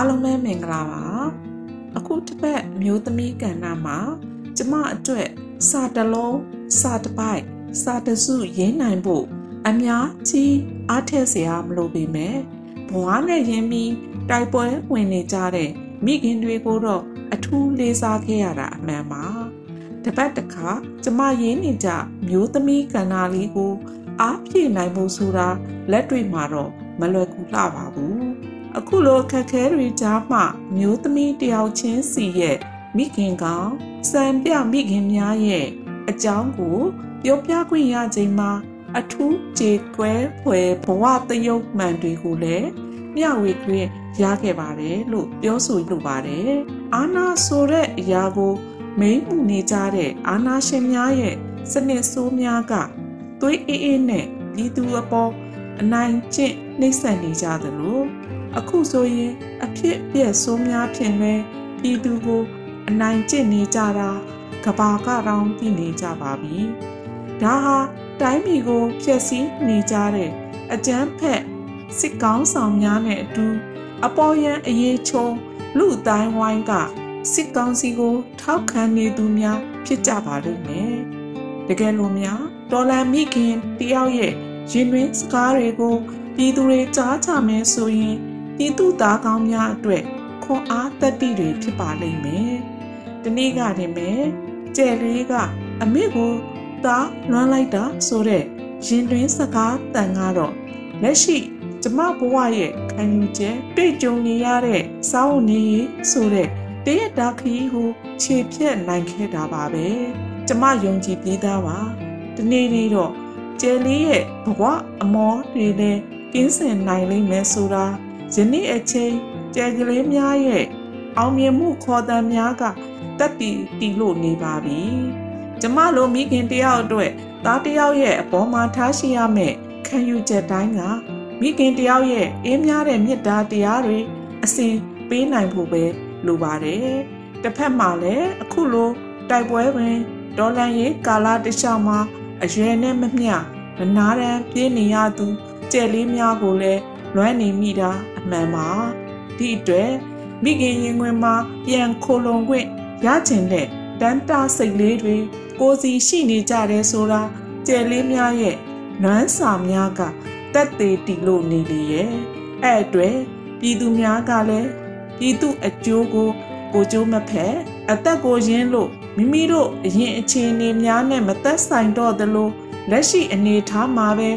အားလုံးပဲမင်္ဂလာပါအခုတစ်ပတ်မျိုးသမီးကဏ္ဍမှာကျမအတွက်စာတလုံးစာတစ်ပိုက်စာတစုရင်းနိုင်ဖို့အများကြီးအားထက်စရာမလိုပေမဲ့ဘဝနဲ့ရင်းပြီးတိုက်ပွဲဝင်နေကြတဲ့မိခင်တွေကိုတော့အထူးလေးစားခဲ့ရတာအမှန်ပါတပတ်တစ်ခါကျမရင်းနေကြမျိုးသမီးကဏ္ဍလေးကိုအားဖြည့်နိုင်ဖို့ဆိုတာလက်တွေ့မှာတော့မလွယ်ကူလှပါဘူး အခုလိုခက်ခဲတွေကြားမှမျိုးသမီးတယောက်ချင်းစီရဲ့မိခင်ကောင်စံပြမိခင်များရဲ့အကြောင်းကိုပြောပြခွင့်ရချိန်မှာအထူးကြေကွဲဖွယ်ဘဝတယုတ်မှန်တွေကိုလည်းမျှဝေခွင့်ရခဲ့ပါတယ်လို့ပြောဆိုလိုပါတယ်။အာနာဆိုတဲ့အရာကိုမိမ့်မှုနေကြတဲ့အာနာရှင်များရဲ့စနစ်ဆိုးများကသွေးအေးအေးနဲ့ဒီသူအပေါ်အနိုင်ကျင့် နှိမ့်ဆက်နေကြသလိုအခုဆိုရင်အဖြစ်ပြက်ဆိုးများဖြင့်လဲပြည်သူကို အနိုင်ကျင့်နေကြတာကဘာကတောင်သိနေကြပါပြီဒါဟာတိုင်းပြည်ကိုဖျက်ဆီးနေကြတဲ့အကြမ်းဖက်စစ်ကောင်းဆောင်များနဲ့အတူအပေါ်ယံအရေးချုံလူအတိုင်းဝိုင်းကစစ်ကောင်းစီကို ထောက်ခံနေသူများဖြစ်ကြပါလိမ့်မယ်တကယ်လို့များဒေါ်လာမိခင်တယောက်ရဲ့ရင်တွင်စကားတွေကို ပြည်သူတွေကြားချမယ်ဆိုရင်ပြည်သူသားကောင်းများအတွက်ခွန်အားတက်တိတွေဖြစ်ပါလိမ့်မယ်။ဒီနေ့ကတင်မယ်ကျယ်လေးကအမေကိုသားလွမ်းလိုက်တာဆိုတဲ့ရင်တွင်စကားတန်ကတော့လက်ရှိကျမဘဝရဲ့ခံယူချက်တွေ့ကြုံနေရတဲ့စောင်းနေဆိုတဲ့တရတာခီးကိုခြေဖြတ်နိုင်ခဲ့တာပါပဲကျမယုံကြည်ပြီးသားပါဒီနေ့လေးတော့ကျယ်လေးရဲ့ဘဝအမောတွေလည်း ကင်းစင်နိုင်လိမ့်မယ်ဆိုတာယနေ့အချိန်ကျယ်ကလေးများရဲ့အောင်မြင်မှုခေါ်သံများကတက်တီတီလို့နေပါပြီကျမလိုမိခင်တယောက်အတွက်သားတယောက်ရဲ့အပေါ်မှာထားရှိရမယ့်ခံယူချက်တိုင်းကမိခင်တယောက်ရဲ့အေးများတဲ့မေတ္တာတရားတွေအစဉ်ပေးနိုင်ဖို့ပဲလိုပါတယ်တစ်ဖက်မှာလည်းအခုလိုတိုက်ပွဲတွင်ဒေါ်လန်ရေးကာလာတစ်လျှောက်မှာအရွယ်နဲ့မမျှမနာတမ်းပြေးနေရသူ ကြဲလေးများကိုလည်းလွမ်းနေမိတာအမှန်ပါဒီအတွက်မိခင်ရင်ခွင်မှာပြန်ခိုလုံခွင့်ရချင်တဲ့တန်တာစိတ်လေးတွေကိုစီရှိနေကြတယ်ဆိုတာကြဲလေးများရဲ့နွမ်းစာများကတက်သေးတီလို့နေလေရဲ့အဲ့အတွက်ပြည်သူများကလည်းပြည်သူအကျိုးကိုကိုကျိုးမဖက်အသက်ကိုရင်းလို့မိမိတို့အရင်အခြေအနေများနဲ့မသက်ဆိုင်တော့သလိုလက်ရှိအနေထားမှာပဲ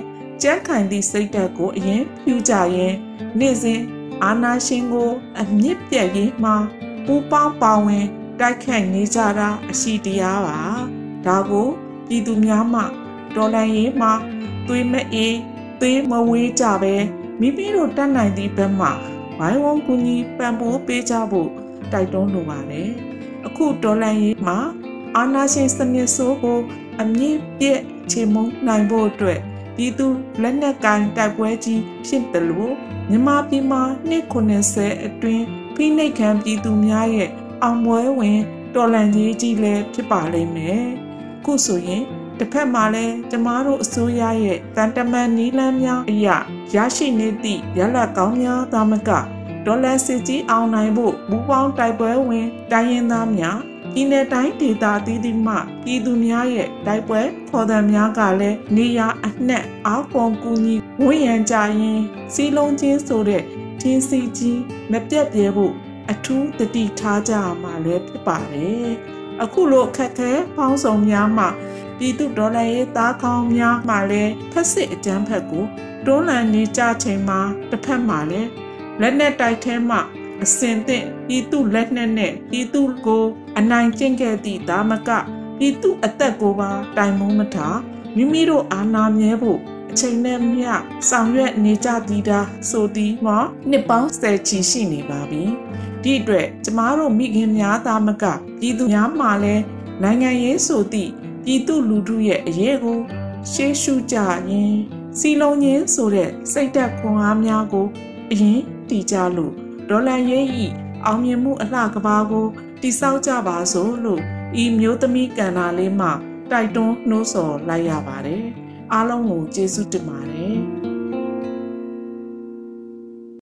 ကြက်ခိုင်သည့်စိတ်ဓာတ်ကိုအရင်ဖြူကြရင်နေ့စဉ်အာနာရှင်ကို အမြင့်ပြတ်ရေးမှာပူပေါင်းပါဝင် တိုက်ခိုက်နေကြတာအရှိတရားပါဒါကိုပြည်သူများမှတော်လန်ရေးမှာသွေးမအေးသွေးမဝေးကြပဲမိမိတို့တတ်နိုင်သည့်ဘက်မှဝိုင်းဝန်းကူညီပံ့ပိုးပေးကြဖို့တိုက်တွန်းလိုပါတယ်အခုတော်လန်ရေးမှာအာနာရှင်စနစ်ဆိုးကို အမြင့်ပြည့်ချေမုန်းနိုင်ဖို့အတွက် ပြည်သူလက်နက်ကိုင်တိုက်ပွဲကြီးဖြစ်တယ်လို့မြန်မာပြည်မှာနှစ်90အတွင်းဖိနှိပ်ခံပြည်သူများရဲ့အောင်ပွဲဝင်တော်လှန်ရေးကြီးလည်းဖြစ်ပါလိမ့်မယ်။ခုဆိုရင်တစ်ဖက်မှာလည်းကျမတို့အစိုးရရဲ့တန်တမန်နီးလန်းများအရာရရှိနေသည့်ရလကောင်းများသာမကဒေါ်လာစစ်ကြီးအောင်နိုင်ဖို့ဘူပေါင်းတိုက်ပွဲဝင်တိုင်းရင်းသားများ ပြည်내တိုင်းဒေသအသီးသီးမှပြည်သူများရဲ့တိုက်ပွဲခေါ်သံများကလည်းနေရအနှက်အောက်ပုံကူညီဝန်းရံကြရင်စီလုံးချင်းဆိုတဲ့ထင်းစီကြီးမပြတ်ပြဲဖို့အထူးတတိထားကြမှာလည်းဖြစ်ပါတယ်အခုလိုအခက်ခဲပေါင်းစုံများမှာပြည်သူဒေါ်လာရေးသားကောင်းများမှာလည်းဖက်စစ်အကြမ်းဖက်ကိုတွန်းလှန်နေကြချိန်မှာတစ်ဖက်မှာလည်းလက်နဲ့တိုက်ထဲမှာ အစင်သင့်ပြည်သူလက်နက်နဲ့ပြည်သူကိုအနိုင်ကျင့်ခဲ့သည့်ဒါမကပြည်သူအသက်ကိုပါတိုင်မုံမထားမိမိတို့အာဏာမြဲဖို့အချိန်နဲ့မျှဆောင်ရွက်နေကြသည်တာဆိုသည်မှာနှစ်ပေါင်းဆယ်ချီရှိနေပါပြီဒီအတွက်ကျမတို့မိခင်များသားမကပြည်သူများမှလည်းနိုင်ငံရေးဆိုသည့်ပြည်သူလူထုရဲ့အရေးကိုရှေးရှုကြရင်စီလုံးချင်းဆိုတဲ့စိတ်သက်ခွန်အားများကိုအရင်တည်ကြလို့ ဒေါ်လာရေးဤအောင်မြင်မှုအလှကဘာကိုတိဆောက်ကြပါစို့လို့ဤမျိုးသမီးကန္နာလေးမှတိုက်တွန်းနှိုးဆော်လိုက်ရပါတယ်အားလုံးကိုကျေးဇူးတင်ပါတယ်